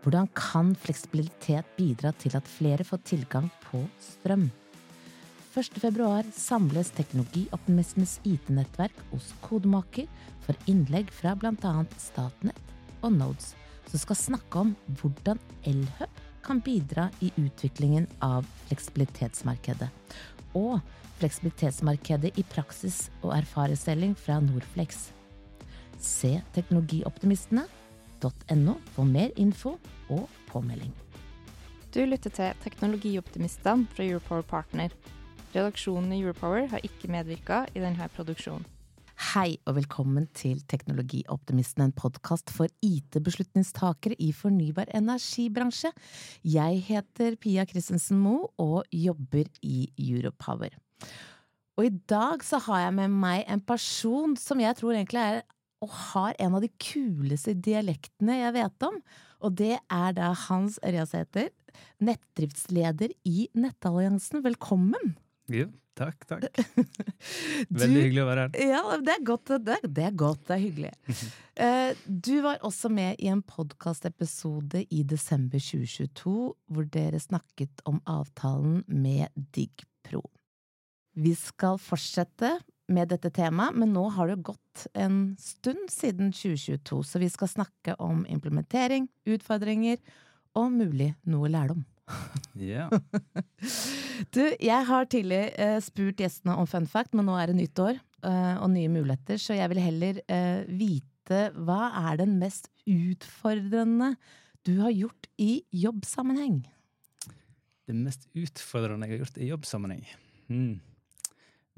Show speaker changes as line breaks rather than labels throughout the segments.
Hvordan kan fleksibilitet bidra til at flere får tilgang på strøm? 1.2 samles teknologioptimismens IT-nettverk hos Kodemaker for innlegg fra bl.a. Statnett og Nodes, som skal snakke om hvordan Elhub kan bidra i utviklingen av fleksibilitetsmarkedet. Og fleksibilitetsmarkedet i praksis og erfaringsdeling fra Norflex. Se teknologioptimistene.no for mer info og påmelding.
Du lytter til Teknologioptimistene fra Europower Partner. Redaksjonen i Europower har ikke medvirka i denne produksjonen.
Hei og velkommen til Teknologioptimisten, en podkast for IT-beslutningstakere i fornybar energibransje. Jeg heter Pia Christensen Moe og jobber i Europower. Og i dag så har jeg med meg en person som jeg tror egentlig er og har en av de kuleste dialektene jeg vet om. Og det er da Hans Ørjasæter, nettdriftsleder i Nettalliansen. Velkommen!
Jo, takk, takk. Veldig hyggelig å være her.
Ja, det er godt. Det er, det er godt, det er hyggelig. Eh, du var også med i en podkastepisode i desember 2022 hvor dere snakket om avtalen med DiggPro. Vi skal fortsette med dette temaet, men nå har det gått en stund siden 2022, så vi skal snakke om implementering, utfordringer og mulig noe lærdom.
Ja.
Du, jeg har tidligere eh, spurt gjestene om fun fact, men nå er det nytt år eh, og nye muligheter, så jeg vil heller eh, vite hva er den mest utfordrende du har gjort i jobbsammenheng?
Det mest utfordrende jeg har gjort i jobbsammenheng? Hmm.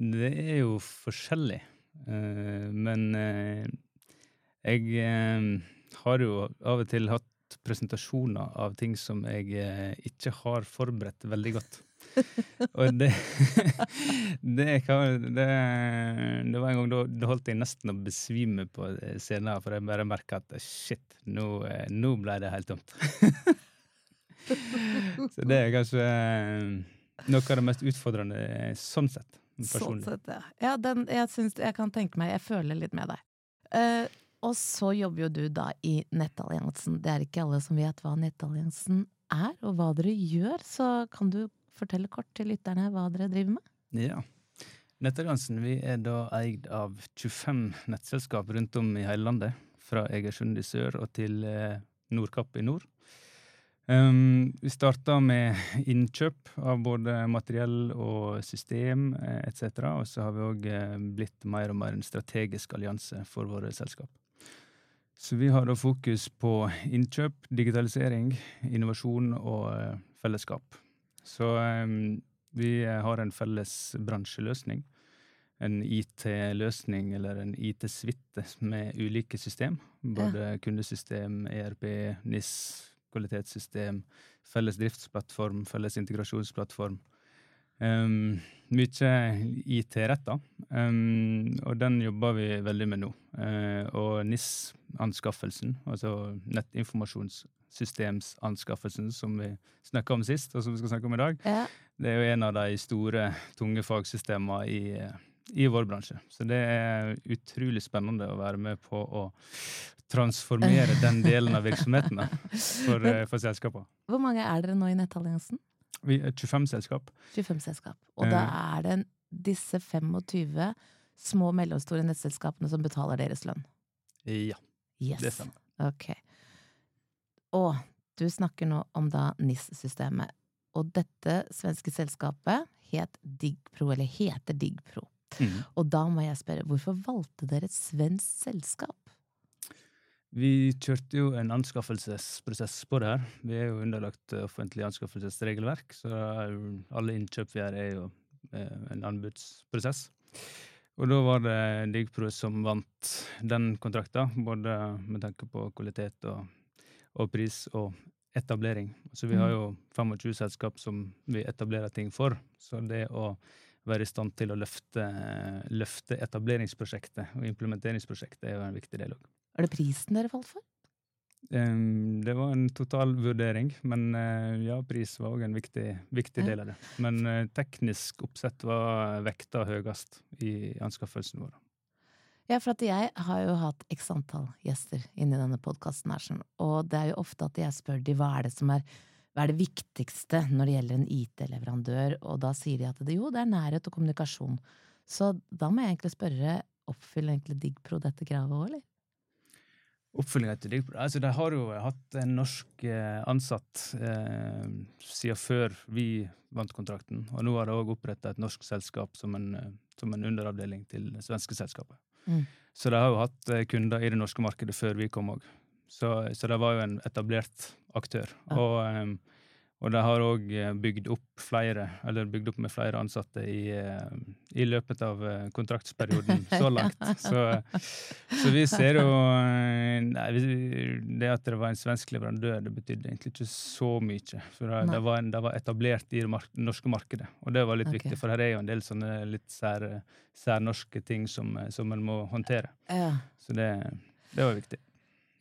Det er jo forskjellig. Eh, men eh, jeg eh, har jo av og til hatt presentasjoner av ting som jeg ikke har forberedt veldig godt. Og det det, kan, det det var en gang da, da holdt jeg nesten å besvime på scenen, for jeg bare merka at shit, nå, nå ble det helt tomt. Så det er kanskje noe av det mest utfordrende sånn sett.
Sånn sett, ja. ja den, jeg, synes, jeg kan tenke meg, jeg føler litt med deg. Uh, og så jobber jo du da i Nettalliansen. Det er ikke alle som vet hva Nettalliansen er, og hva dere gjør, så kan du fortelle kort til lytterne hva dere driver med?
Ja. Nettalliansen vi er da eid av 25 nettselskap rundt om i hele landet. Fra Egersund i sør og til eh, Nordkapp i nord. Um, vi starta med innkjøp av både materiell og system eh, etc. Og så har vi òg eh, blitt mer og mer en strategisk allianse for våre selskap. Så vi har da fokus på innkjøp, digitalisering, innovasjon og eh, fellesskap. Så um, vi har en felles bransjeløsning. En IT-løsning eller en IT-suite med ulike system. Både kundesystem, ERP, NIS, kvalitetssystem, felles driftsplattform, felles integrasjonsplattform. Um, mye IT-retta, um, og den jobber vi veldig med nå. Uh, og NIS-anskaffelsen, altså nettinformasjonssystemsanskaffelsen som vi snakka om sist, og som vi skal snakke om i dag,
Ja.
det er jo en av de store, tunge fagsystemene i, i vår bransje. Så det er utrolig spennende å være med på å transformere den delen av virksomheten da, for, eh, for selskapene.
Hvor mange er dere nå i Nettalliansen?
Vi er 25 selskap.
25 selskap. Og da er det disse 25 små og mellomstore nettselskapene som betaler deres lønn?
Ja,
Yes.
det stemmer.
Ok. Og du snakker nå om da NIS-systemet. Og dette svenske selskapet het DiggPro, eller heter DiggPro.
Mhm.
Og da må jeg spørre, hvorfor valgte dere et svensk selskap?
Vi kjørte jo en anskaffelsesprosess på det her. Vi er jo underlagt eh, offentlig anskaffelsesregelverk, så alle innkjøp vi gjør, er jo eh, en anbudsprosess. Og da var det Digpro som vant den kontrakta, både med tanke på kvalitet og, og pris og etablering. Så vi har jo 25 selskap som vi etablerer ting for. Så det å være i stand til å løfte, løfte etableringsprosjektet og implementeringsprosjektet er jo en viktig del òg.
Er det prisen dere falt for?
Um, det var en totalvurdering, men uh, ja, pris var òg en viktig, viktig, del av det. Men uh, teknisk oppsett var vekta høyest i anskaffelsen vår.
Ja, for at jeg har jo hatt x antall gjester inni denne podkasten og det er jo ofte at jeg spør de hva er det som er hva er det viktigste når det gjelder en IT-leverandør, og da sier de at det jo, det er nærhet og kommunikasjon. Så da må jeg egentlig spørre, oppfyller egentlig DigPro dette kravet òg, eller?
Oppfølginga til DigPro Altså, de har jo hatt en norsk eh, ansatt eh, siden før vi vant kontrakten, og nå har de òg oppretta et norsk selskap som en, eh, som en underavdeling til det svenske selskapet.
Mm.
Så de har jo hatt eh, kunder i det norske markedet før vi kom òg. Så, så det var jo en etablert aktør.
Ja.
Og, um, og de har òg bygd opp flere, eller bygd opp med flere ansatte i, uh, i løpet av uh, kontraktsperioden så langt. så, så, vi ser jo Nei, det at det var en svensk leverandør, det betydde egentlig ikke så mye. For det, det, var, en, det var, etablert i det norske markedet, og det var litt
okay.
viktig, for her er jo en del sånne litt sær, særnorske ting som, som en må håndtere.
Ja.
Så det, det var viktig.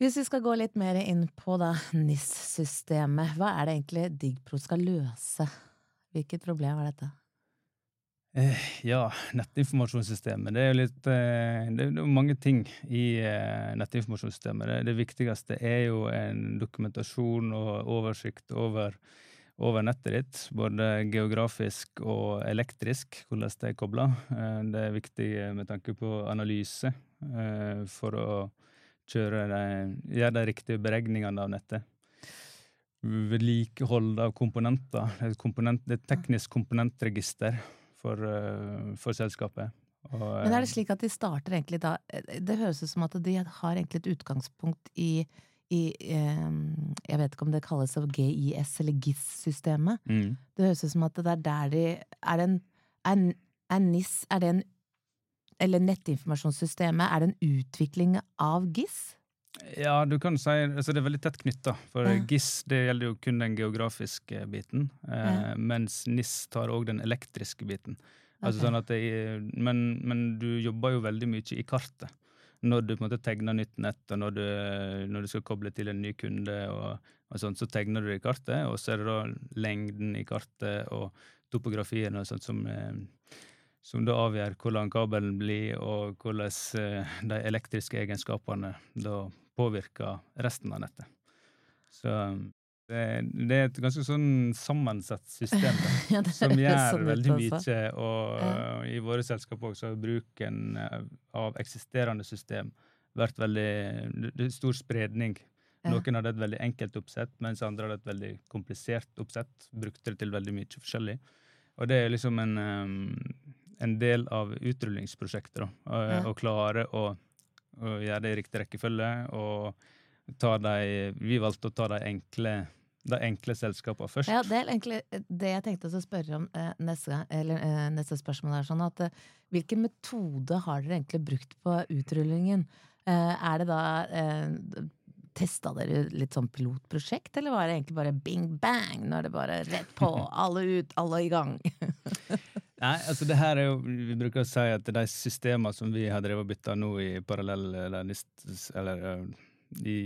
Hvis vi skal gå litt mer inn på NIS-systemet, hva er det egentlig DigPro skal løse? Hvilket problem er dette?
Eh, ja, nettinformasjonssystemet. Det er jo litt eh, Det er mange ting i eh, nettinformasjonssystemet. Det, det viktigste er jo en dokumentasjon og oversikt over, over nettet ditt. Både geografisk og elektrisk, hvordan det er kobla. Eh, det er viktig med tanke på analyse eh, for å kjøre de, gjøre de riktige beregningene av nettet. Vedlikehold av komponenter. Er, et komponent, et teknisk komponentregister for, eh, for selskapet. Og,
Men er det slik at de starter egentlig da Det høres ut som at de har egentlig et utgangspunkt i, i eh, Jeg vet ikke om det kalles GIS eller GIS-systemet.
mm.
Det høres ut som at det er der de Er det en en er NIS Er det en Eller nettinformasjonssystemet, er det en utvikling av GIS?
Ja, du kan si altså Det er veldig tett knytta. For
Ja.
GIS det gjelder jo kun den geografiske biten, eh,
Ja.
mens NIS tar òg den elektriske biten. Altså
okay.
sånn at det, men, men du jobber jo veldig mye i kartet. Når du på en måte tegner nytt nett, og når du, når du skal koble til en ny kunde, og, og sånt, så tegner du det i kartet, og så er det da lengden i kartet og topografien og sånt som, eh, som da avgjør hvordan kabelen blir, og hvordan eh, de elektriske egenskapene da påvirker resten av nettet. Så det, det er et ganske sånn sammensatt system da,
Ja,
som gjør
sånn
veldig mye. Og
Ja.
i våre selskap også bruken av eksisterende system vært veldig Det er stor spredning.
Ja.
Noen hadde et veldig enkelt oppsett, mens andre hadde et veldig komplisert oppsett. Brukte det til veldig mye forskjellig. Og det er liksom en, eh, en del av utrullingsprosjektet. Å,
Ja.
å klare å, å gjøre det i riktig rekkefølge. og ta de, Vi valgte å ta de enkle, de enkle selskapene først.
Ja, det er egentlig det jeg tenkte å spørre om eh, neste, eller, eh, neste spørsmål. er sånn at eh, Hvilken metode har dere egentlig brukt på utrullingen? Eh, er det da eh, Testa dere litt sånn pilotprosjekt, eller var det egentlig bare bing bang? Nå er det bare rett på, alle ut, alle i gang.
Nei, altså det her er jo, Vi bruker å si at de systemene som vi har drevet og bytta nå i parallell, eller, eller eh, i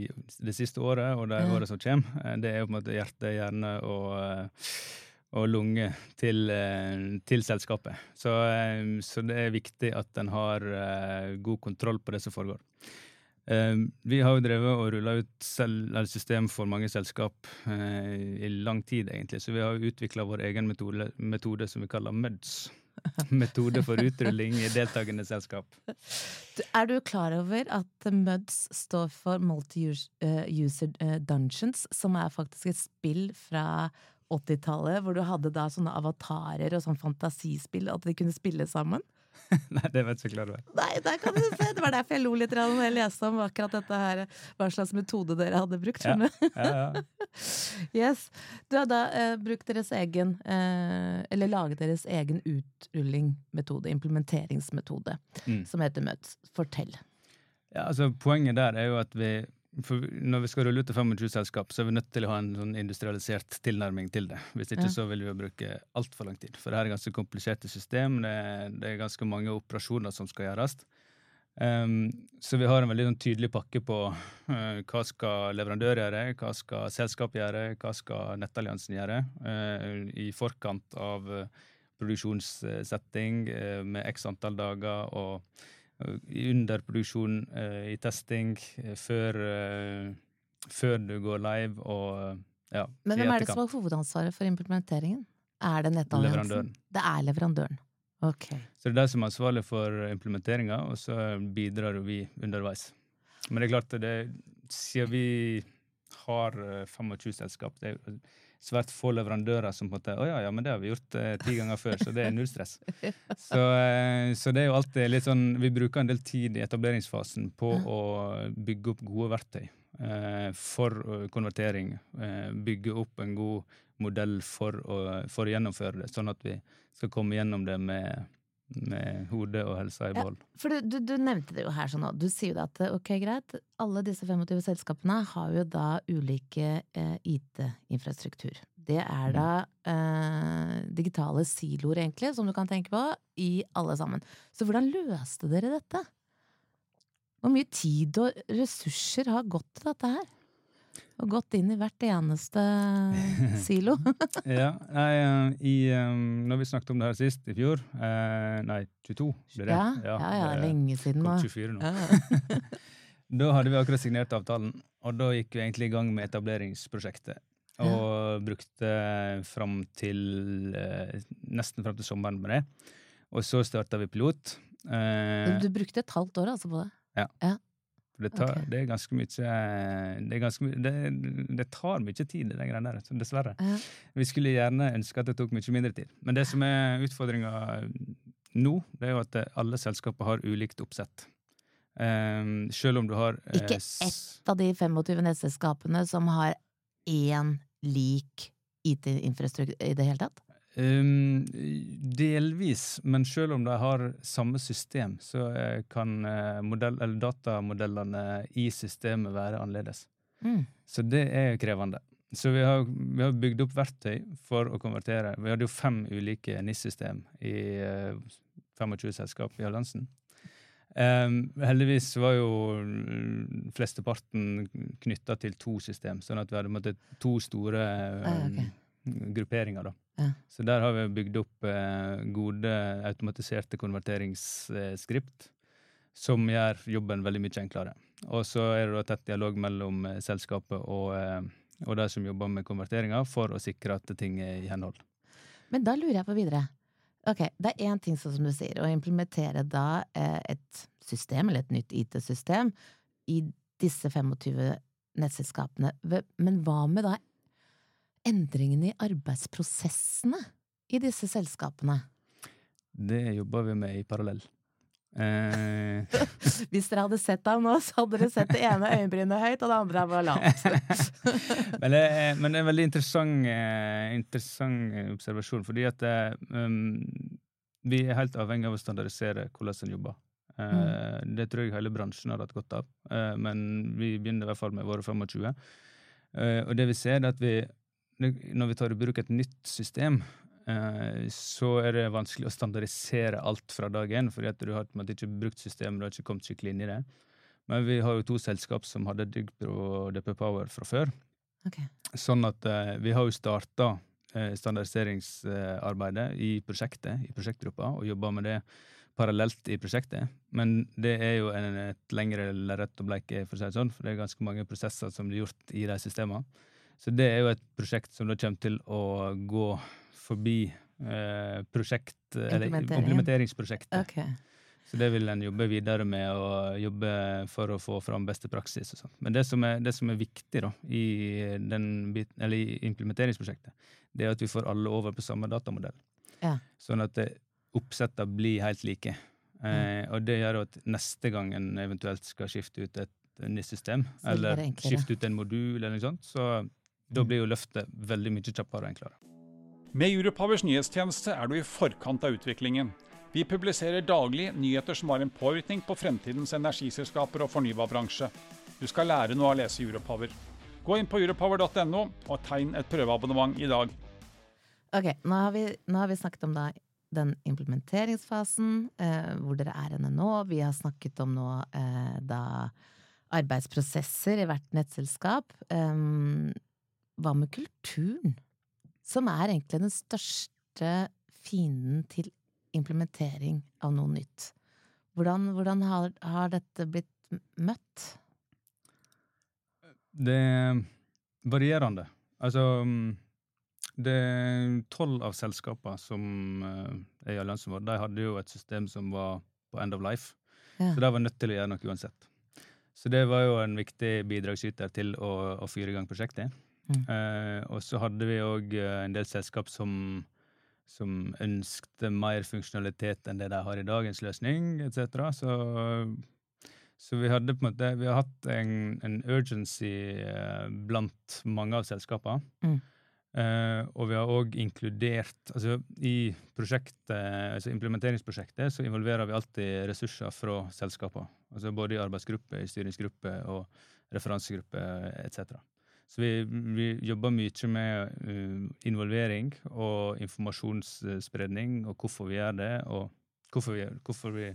det siste året og de
Ja.
årene som kommer, eh, det er jo på en måte hjerte, hjerne og, eh, og lunge til, til selskapet. Så, så det er viktig at en har god kontroll på det som foregår. Eh, Vi har jo drevet og rulla ut system for mange selskap eh, i lang tid, egentlig. Så vi har utvikla vår egen metode, metode som vi kaller MUDS. Metode for utrulling i deltakende selskap.
Er du klar over at MUDS står for Multi-User eh, Dungeons, som er faktisk et spill fra 80-tallet, hvor du hadde da sånne avatarer og sånn fantasispill, at de kunne spille sammen?
Nei, det vet jeg ikke
hva det var. Nei! Det var derfor jeg lo litt da jeg leste om akkurat dette her, hva slags metode dere hadde brukt.
Ja. Ja, ja.
Yes. Du har da eh, brukt deres egen, eh, eller laget deres egen utrullingmetode, implementeringsmetode,
Mm.
som heter Møts. Fortell.
Ja, altså Poenget der er jo at vi for når vi skal rulle ut til 25 selskap, så er vi nødt til å ha en sånn industrialisert tilnærming til det. Hvis ikke
Ja.
så vil vi bruke altfor lang tid. For det her er ganske kompliserte system. Det, er- det er ganske mange operasjoner som skal gjøres. Um, så vi har en veldig sånn tydelig pakke på uh, hva skal leverandør gjøre, hva skal selskapet gjøre, hva skal nettalliansen gjøre, uh, i forkant av uh, produksjonssetting med x antall dager, og eh, under produksjon eh, i testing, eh, før, eh, før du går live, og eh, ja,
Men hvem er det som har hovedansvaret for implementeringen? Er det nettalliansen? Det er leverandøren. Ok.
Så det er de som er ansvarlig for implementeringa, og så bidrar vi underveis. Men det er klart, det, siden vi har eh, 25 selskap, det er svært få leverandører som på en måte Å ja, ja, men det har vi gjort eh, ti ganger før, så det er null stress. Så, eh, så det er jo alltid litt sånn Vi bruker en del tid i etableringsfasen på å bygge opp gode verktøy eh, for eh, konvertering. Eh, bygge opp en god modell for å, for å gjennomføre det, sånn at vi skal komme gjennom det med, med hodet og helsa i
Ja. For du, du, du nevnte det jo her sånn nå. Du sier jo at ok, greit, alle disse 25 selskapene har jo da ulike eh, IT-infrastruktur. Det er da eh, digitale siloer, egentlig, som du kan tenke på, i alle sammen. Så hvordan løste dere dette? Hvor mye tid og ressurser har gått til dette her? Og gått inn i hvert eneste silo?
Ja, nei, eh, i, eh, når vi snakket om det her sist, i fjor eh, Nei, 22 ble det.
Ja, ja, ja,
det
lenge siden nå.
24 nå.
Ja.
Da hadde vi akkurat signert avtalen, og da gikk vi egentlig i gang med etableringsprosjektet. Og brukte fram til eh, nesten fram til sommeren med det. Og så starta vi pilot. Eh,
Du brukte et halvt år altså på det?
For det, tar,
okay.
det er ganske mye Det, er ganske, my- det, det tar mye tid, det greiene der, dessverre.
Ja.
Vi skulle gjerne ønske at det tok mye mindre tid. Men det som er utfordringa nå, det er jo at alle selskaper har ulikt oppsett. Um, selv om du har eh,
Ikke ett av de 25 nettselskapene som har én lik IT-infrastruktur i det hele tatt?
Um, delvis, men selv om de har samme system, så eh, kan eh, modell, eller datamodellene i systemet være annerledes.
Mm.
Så det er krevende. Så vi har, vi har bygd opp verktøy for å konvertere. Vi hadde jo fem ulike NIS-system i eh, 25 selskap i alliansen. Um, heldigvis var jo mm, flesteparten knytta til to system, sånn at vi hadde måttet, to store
Ah, ok.
um, grupperinger. da.
Ja.
Så der har vi bygd opp eh, gode automatiserte konverteringsskript som gjør jobben veldig mye enklere. Og så er det da tett dialog mellom eh, selskapet og, eh, og de som jobber med konverteringer, for å sikre at ting er i henhold.
Men da lurer jeg på videre. Ok, det er én ting som du sier, å implementere da eh, et system, eller et nytt IT-system, i disse 25 nettselskapene. Men hva med da endringene i arbeidsprosessene i disse selskapene?
Det jobber vi med i parallell. Eh,
Hvis dere hadde sett ham nå, så hadde dere sett det ene øyenbrynet høyt, og det andre var lavt.
men, det er, men det er en veldig interessant, eh, interessant eh, observasjon, fordi at eh, um, vi er helt avhengig av å standardisere hvordan en jobber. Mm. Det tror jeg hele bransjen har hatt godt av, men vi begynner i hvert fall med våre 25. Eh, og det vi ser, er at vi, når vi tar i bruk et nytt system, eh, så er det vanskelig å standardisere alt fra dag én, fordi at du har ikke brukt systemet, du har ikke kommet skikkelig inn i det. Men vi har jo to selskap som hadde Dygpro og DP Power fra før.
Okay.
Sånn at eh, vi har jo starta eh, standardiseringsarbeidet i prosjektet, i prosjektgruppa, og jobba med det parallelt i prosjektet. Men det er jo en, et lengre lerret å bleike, for å si det sånn, for det er ganske mange prosesser som blir gjort i de systemene. Så det er jo et prosjekt som da kommer til å gå forbi eh, prosjekt, eller
Implementeringen.
implementeringsprosjektet.
Okay.
Så det vil en jobbe videre med, og jobbe for å få fram beste praksis og sånt. Men det som er, det som er viktig da, i, den bit, eller i implementeringsprosjektet, det er at vi får alle over på samme datamodell.
Ja.
Sånn at det- oppsettene blir helt like. Eh, og det gjør at neste gang en eventuelt skal skifte ut et nytt system, eller skifte ut en modul, eller noe sånt, så da blir jo løftet veldig mye kjappere og enklere.
Med Europowers nyhetstjeneste er du i forkant av utviklingen. Vi publiserer daglig nyheter som har en påvirkning på fremtidens energiselskaper og fornybarbransje. Du skal lære noe av å lese Europower. Gå inn på europower.no og tegn et prøveabonnement i dag.
Ok, nå har vi, nå har vi snakket om da den implementeringsfasen, eh, hvor dere er henne nå. Vi har snakket om nå eh, da arbeidsprosesser i hvert nettselskap. Um, hva med kulturen? Som er egentlig den største fienden til implementering av noe nytt. Hvordan, hvordan har, har, dette blitt møtt?
Det er varierende. Altså det er Tolv av selskapene som er i alliansen vår, de hadde jo et system som var på end of life. Ja. Så de var nødt til å gjøre noe uansett. Så det var jo en viktig bidragsyter til å, å fyre i gang prosjektet. Mm. Eh, og så hadde vi òg eh, en del selskap som, som ønskte mer funksjonalitet enn det de har i dagens løsning, etc. Så, så vi hadde på en måte Vi har hatt en, en urgency eh, blant mange av selskapene. Mm. Uh, og vi har òg inkludert altså I altså implementeringsprosjektet så involverer vi alltid ressurser fra selskapene. Altså både i arbeidsgruppe, i styringsgruppe og referansegruppe etc. Så vi, vi, jobber mye med uh, involvering og informasjonsspredning og hvorfor vi gjør det, og hvorfor vi, hvorfor vi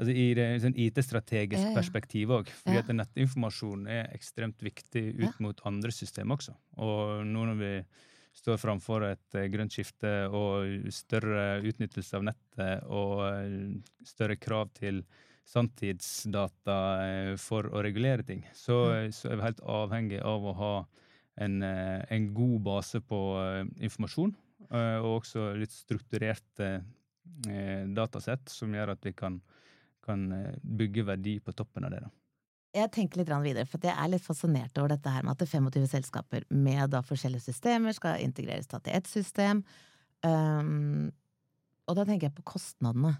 altså I det sånn IT-strategisk ja, ja. perspektiv òg. Fordi ja. at nettinformasjon er ekstremt viktig ut mot andre systemer også. Og nå når vi står framfor et uh, grønt skifte og større utnyttelse av nettet og uh, større krav til sanntidsdata uh, for å regulere ting, så, så, er vi helt avhengig av å ha en, en god base på informasjon, og også litt strukturerte Eh, datasett som gjør at vi kan, kan eh, bygge verdi på toppen av det. da.
Jeg tenker litt videre, for jeg er litt fascinert over dette her med at det er 25 selskaper med da forskjellige systemer skal integreres til ett system. Um, og da tenker jeg på kostnadene.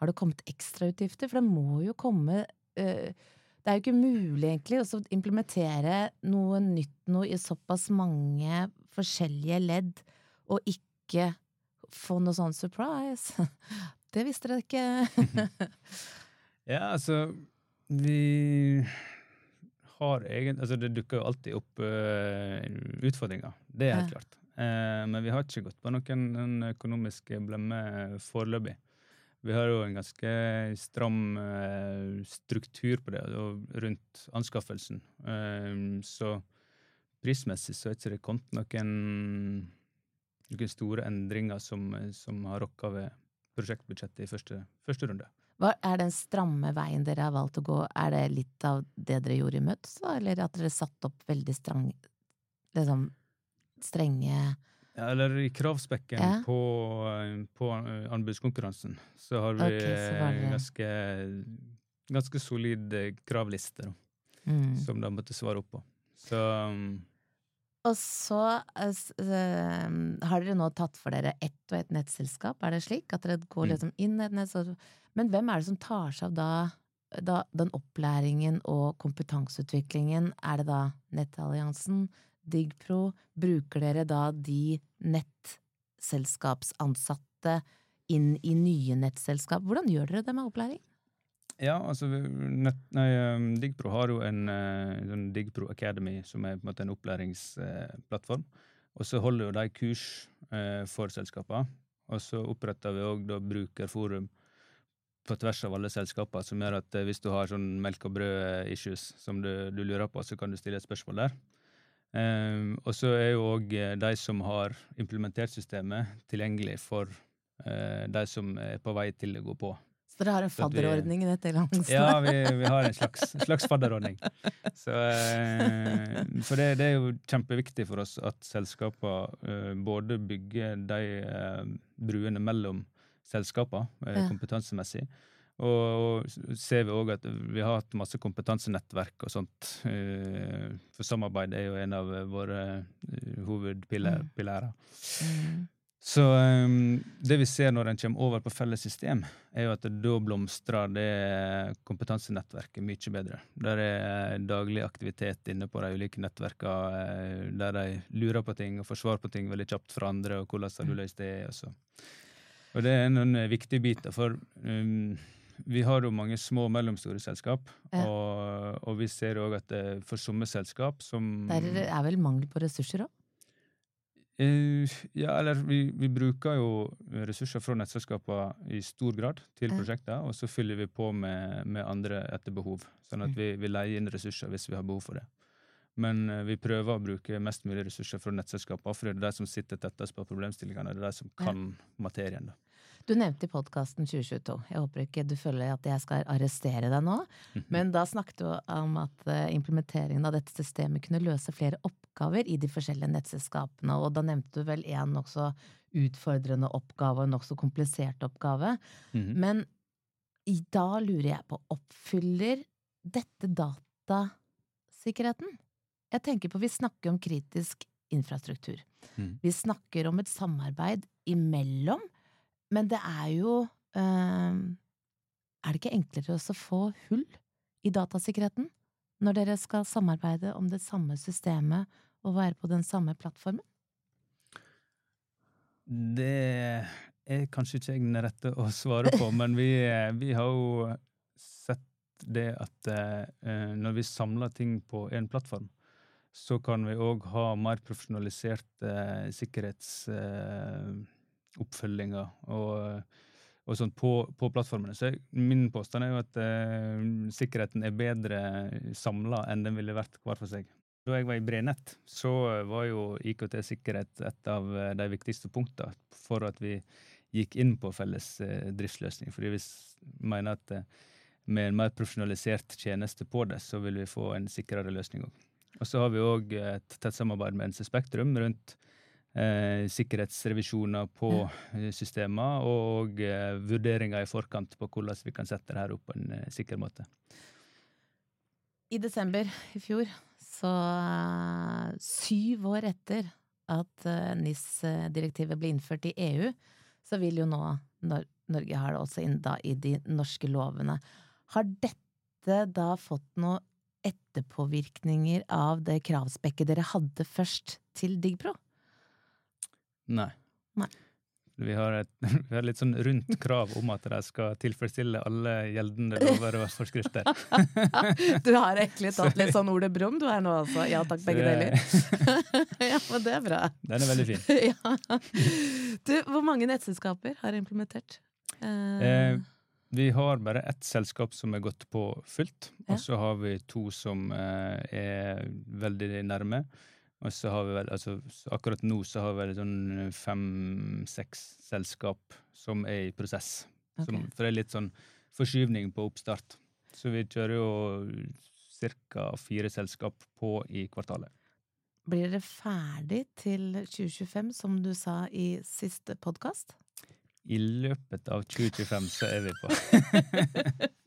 Har det kommet ekstrautgifter? For det må jo komme uh, Det er jo ikke mulig, egentlig, å implementere noe nytt noe i såpass mange forskjellige ledd, og ikke få noe sånn surprise. Det visste dere ikke.
ja, altså Vi har egentlig Altså, det dukker jo alltid opp uh, utfordringer. Det er helt ja. klart. Uh, men vi har ikke gått på noen økonomiske blemmer foreløpig. Vi har jo en ganske stram uh, struktur på det rundt anskaffelsen. så prismessig så er det ikke kommet noen noen store endringer som, som har rokka ved prosjektbudsjettet i første, første runde.
Hva er den stramme veien dere har valgt å gå, er det litt av det dere gjorde i Møtes, eller at dere satte opp veldig strang, liksom, strenge
eller i kravspekken ja. på, på, anbudskonkurransen så har vi okay, så ganske, ganske solid kravliste mm. som de måtte svare opp på. Så um,
og så uh, har dere nå tatt for dere ett og ett nettselskap, er det slik? At dere går mm. liksom inn i et nettselskap? Men hvem er det som tar seg av da, da, den opplæringen og kompetanseutviklingen? Er det da Nettalliansen, Digpro? Bruker dere da de nettselskapsansatte inn i nye nettselskap? Hvordan gjør dere det med opplæring?
Ja, altså nett, nei, um, Digpro har jo en, uh, en Digpro Academy, som er på en måte en opplæringsplattform. og så holder jo de kurs uh, for selskapene. Og så oppretter vi òg brukerforum på tvers av alle selskaper, som gjør at uh, hvis du har sånn melk og brød-issues som du, du, lurer på, så kan du stille et spørsmål der. Um, og så er jo òg de som har implementert systemet, tilgjengelig for de som er på vei til å gå på.
Så dere har en fadderordning i dette landet?
Ja, vi, vi, har en slags, slags fadderordning. Så, eh, for det, det, er jo kjempeviktig for oss at selskapene eh, både bygger de eh, bruene mellom selskapene eh, kompetansemessig. Og, og ser vi òg at vi har hatt masse kompetansenettverk og sånt. Eh, for samarbeid er jo en av våre eh, hovedpilærer. Mm. Så um, det vi ser når en kommer over på felles system, er jo at da blomstrer det kompetansenettverket mye bedre. Der er daglig aktivitet inne på de ulike nettverkene, eh, der de lurer på ting og får svar på ting veldig kjapt fra andre, og hvordan har du løst det? Og, så. og det er en viktig bit, for um, vi har jo mange små og mellomstore selskap,
Ja.
og, og vi ser òg at det, for somme selskap som
Der er vel mangel på ressurser òg?
Eh, ja, eller vi, vi bruker jo ressurser fra nettselskapene i stor grad til prosjekter, og så fyller vi på med, med andre etter behov. Sånn at
Mm.
vi, vi leier inn ressurser hvis vi har behov for det. Men eh, vi prøver å bruke mest mulig ressurser fra nettselskapene, for det er de som sitter tettest på problemstillingene, det er de som kan materien. da.
Du nevnte i podkasten 2022. Jeg håper ikke du føler at jeg skal arrestere deg nå. Men da snakket du om at eh, implementeringen av dette systemet kunne løse flere oppgaver i de forskjellige nettselskapene, og da nevnte du vel en nokså utfordrende oppgave og en nokså komplisert oppgave.
Mhm.
Men da lurer jeg på, oppfyller dette datasikkerheten? Jeg tenker på, vi snakker om kritisk infrastruktur.
Mm.
Vi snakker om et samarbeid imellom, men det er jo eh, Er det ikke enklere å få hull i datasikkerheten når dere skal samarbeide om det samme systemet og være på den samme plattformen?
Det er kanskje ikke jeg den rette å svare på, men vi, vi har jo sett det at eh, når vi samler ting på én plattform, så kan vi òg ha mer profesjonaliserte eh, sikkerhetsoppfølginger og, og sånt på, på plattformene. Så min påstand er jo at eh, sikkerheten er bedre samla enn den ville vært hver for seg. Da jeg var i Brenett, så var jo IKT-sikkerhet et av eh, de viktigste punktene for at vi gikk inn på felles eh, driftsløsning. Fordi vi mener at eh, med en mer profesjonalisert tjeneste på det, så vil vi få en sikrere løsning òg. Og så har vi òg et tett samarbeid med NC Spektrum rundt eh, sikkerhetsrevisjoner på eh, systemer og eh, vurderinger i forkant på hvordan vi kan sette det her opp på en eh, sikker måte.
I desember i fjor, så eh, syv år etter at eh, NIS-direktivet ble innført i EU, så vil jo nå Nor Norge ha det også inn da i de norske lovene. Har dette da fått noe etterpåvirkninger av det kravspekket dere hadde først til DiggPro?
Nei.
Nei.
Vi har et vi har litt sånn rundt krav om at de skal tilfredsstille alle gjeldende lover og forskrifter.
Du har egentlig tatt litt sånn ordet brum du er nå, altså. Ja takk, begge deler. ja, men det er bra.
Den er veldig fin.
ja. Du, hvor mange nettselskaper har implementert? Eh,
Eh, vi har bare ett selskap som er gått på fullt,
Ja.
og så har vi to som eh, er veldig nærme. Og så har vi vel, altså akkurat nå så har vi vel sånn fem-seks selskap som er i prosess. Som, for det er litt sånn forskyvning på oppstart. Så vi kjører jo ca. fire selskap på i kvartalet.
Blir dere ferdig til 2025, som du sa i siste podkast?
I løpet av 2025 så er vi på.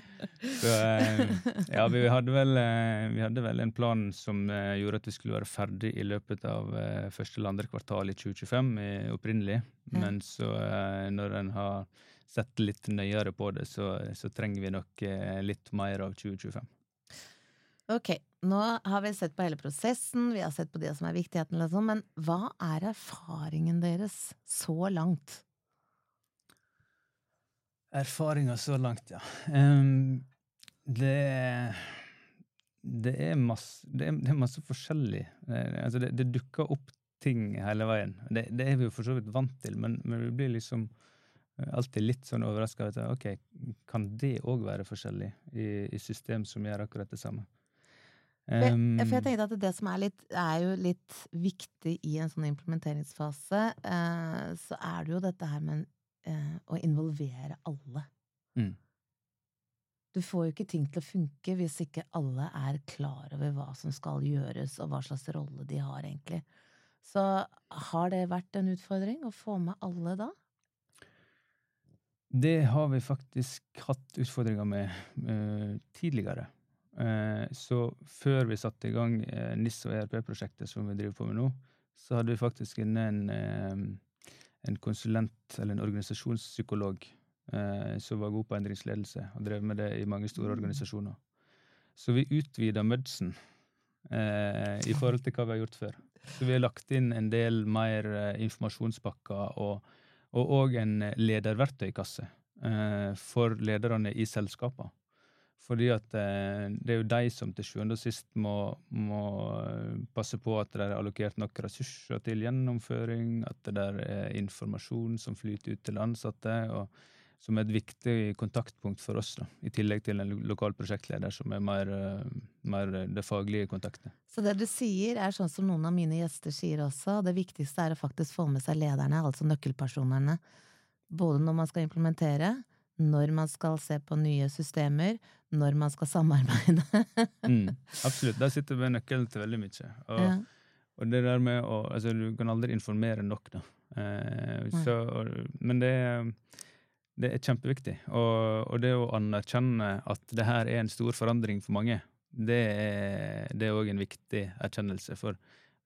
så eh, ja, vi hadde, vel, eh, vi hadde vel en plan som eh, gjorde at vi skulle være ferdig i løpet av eh, første eller andre kvartal i 2025 eh, opprinnelig.
Ja.
Men så eh, når en har sett litt nøyere på det, så, så trenger vi nok eh, litt mer av 2025.
Ok, nå har vi sett på hele prosessen, vi har sett på det som er viktigheten, liksom, men hva er erfaringen deres så langt?
Erfaringa så langt, ja. Em, det det er masse, det er, det er masse forskjellig. Det, altså det, det dukker opp ting hele veien. Det, det er vi jo for så vidt vant til, men, men vi blir liksom eh, alltid litt sånn overraska. Ok, kan det òg være forskjellig i, i system som gjør akkurat det samme?
Jeg, for jeg tenkte at det som er, litt, er jo litt viktig i en sånn implementeringsfase, eh, så er det jo dette her med eh, å involvere alle.
Mm.
Du får jo ikke ting til å funke hvis ikke alle er klar over hva som skal gjøres, og hva slags rolle de har, egentlig. Så har det vært en utfordring å få med alle da?
Det har vi faktisk hatt utfordringer med uh, tidligere. Uh, så før vi satte i gang uh, NIS og ERP-prosjektet som vi driver på med nå, så hadde vi faktisk inne en, eh, en konsulent, eller en organisasjonspsykolog, eh, som var god på endringsledelse, og drev med det i mange store organisasjoner. Så vi utvida mudsen eh, i forhold til hva vi har gjort før. Så vi har lagt inn en del mer eh, informasjonspakker og og òg en eh, lederverktøykasse. eh, for lederne i selskapene. Fordi at eh, det er jo de som til sjuende og sist må, må eh, passe på at det er allokert nok ressurser til gjennomføring, at det er informasjon som flyter ut til ansatte. og som er et viktig kontaktpunkt for oss, da, i tillegg til en lokal prosjektleder som er mer, eh, mer det faglige kontaktet.
Så det du sier er sånn som noen av mine gjester sier også, det viktigste er å faktisk få med seg lederne, altså nøkkelpersonerne, både når man skal implementere, når man skal se på nye systemer, når man skal samarbeide.
mm, absolutt. Der sitter vi nøkkelen til veldig mye. Og, ja. og, det der med å Altså, du kan aldri informere nok, da. Eh, så, men det er det er kjempeviktig. Og, og, det å anerkjenne at det her er en stor forandring for mange, det er òg en viktig erkjennelse. For,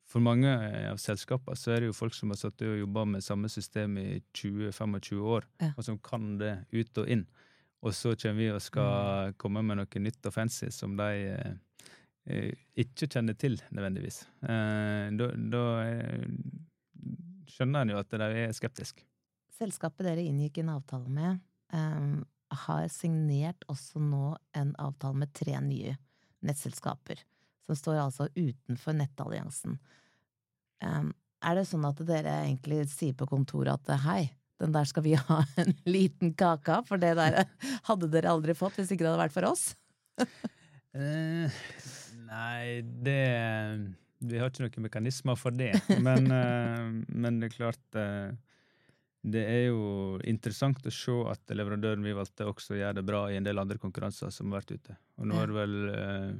for mange av selskapene så er det jo folk som har satt og jobba med samme system i 20-25 år, ja. og som kan det ut og inn. Og så kommer vi og skal mm. komme med noe nytt og fancy som de eh, ikke kjenner til, nødvendigvis. Eh, da, da eh, skjønner en jo at de er skeptiske.
Selskapet dere inngikk en avtale med, um, har signert også nå en avtale med tre nye nettselskaper, som står altså utenfor nettalliansen. Um, er det sånn at dere egentlig sier på kontoret at hei, den der skal vi ha en liten kake av, for det der hadde dere aldri fått hvis ikke det hadde vært for oss?
uh, nei, det Vi har ikke noen mekanismer for det. Men, uh, men det er klart uh, det er jo interessant å se at leverandøren vi valgte, også gjør det bra i en del andre konkurranser som har vært ute. Og nå er det vel eh,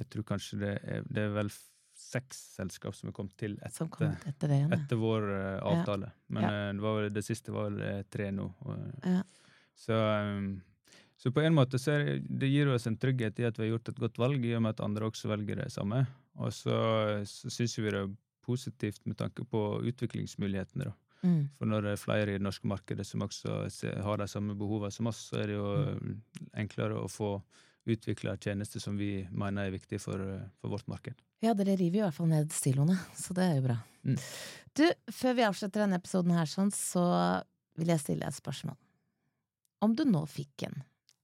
Jeg tror kanskje det er, det er vel seks selskap som er kommet til etter,
kom etter, det,
etter, vår uh, avtale. Ja. Men ja. Uh, det, var, det, siste var vel tre nå. Og, ja. så, så, på en måte så er, det gir oss en trygghet i at vi har gjort et godt valg, i og med at andre også velger det samme. Og så, så syns vi det er positivt med tanke på utviklingsmulighetene. da. Mm. For når det er flere i det norske markedet som også har de samme behovene som oss, så er det jo mm. enklere å få utvikla tjenester som vi mener er viktige for, for, vårt marked.
Ja, dere river jo i hvert fall ned stiloene, så det er jo bra. Mm. Du, før vi avslutter denne episoden her sånn, så vil jeg stille deg et spørsmål. Om du nå fikk en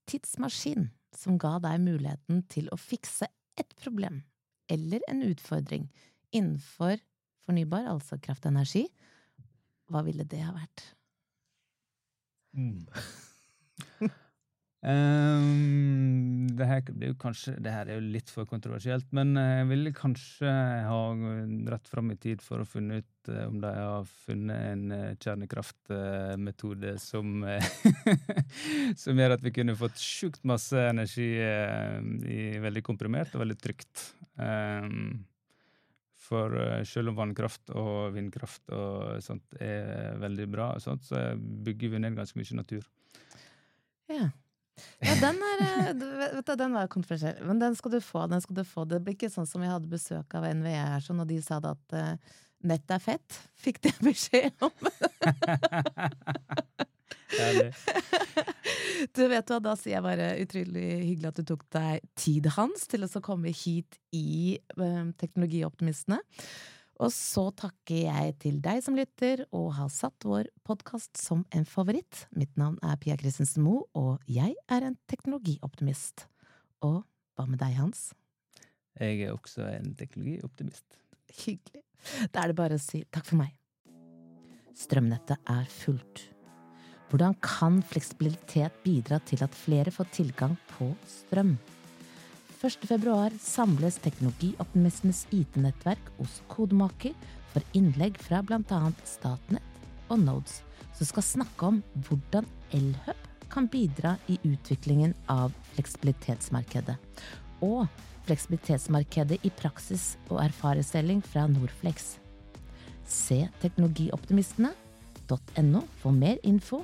tidsmaskin som ga deg muligheten til å fikse et problem eller en utfordring innenfor fornybar, altså kraft og energi, hva ville det ha vært?
Mm. um, det, her blir jo kanskje, det her er jo litt for kontroversielt, men jeg ville kanskje ha dratt fram i tid for å finne ut uh, om de har funnet en uh, kjernekraftmetode som, som gjør at vi kunne fått sjukt masse energi i veldig komprimert og veldig trygt. Um, for uh, selv om vannkraft og vindkraft og sånt er veldig bra, sånt, så bygger vi ned ganske mye natur.
Ja. Ja, den er eh, vet du, den var kontroversiell. Men den skal du få. den skal du få. Det blir ikke sånn som vi hadde besøk av NVE her, sånn, og de sa det at nettet nett er fett. Fikk de beskjed om. du vet hva, da sier jeg bare utrolig hyggelig at du tok deg tid, Hans, til å komme hit i um, Teknologioptimistene. Og så takker jeg til deg som lytter, og har satt vår podkast som en favoritt. Mitt navn er Pia Christensen Moe, og jeg er en teknologioptimist. Og hva med deg, Hans?
Jeg er også en teknologioptimist.
Hyggelig. Da er det bare å si takk for meg. Strømnettet er fullt. Hvordan kan fleksibilitet bidra til at flere får tilgang på strøm? 1.2 samles Teknologioptimistenes IT-nettverk hos Kodemaker for innlegg fra bl.a. Statnett og Nodes, som skal snakke om hvordan Elhub kan bidra i utviklingen av fleksibilitetsmarkedet. Og fleksibilitetsmarkedet i praksis og erfaringsdeling fra Norflex. Se teknologioptimistene.no for mer info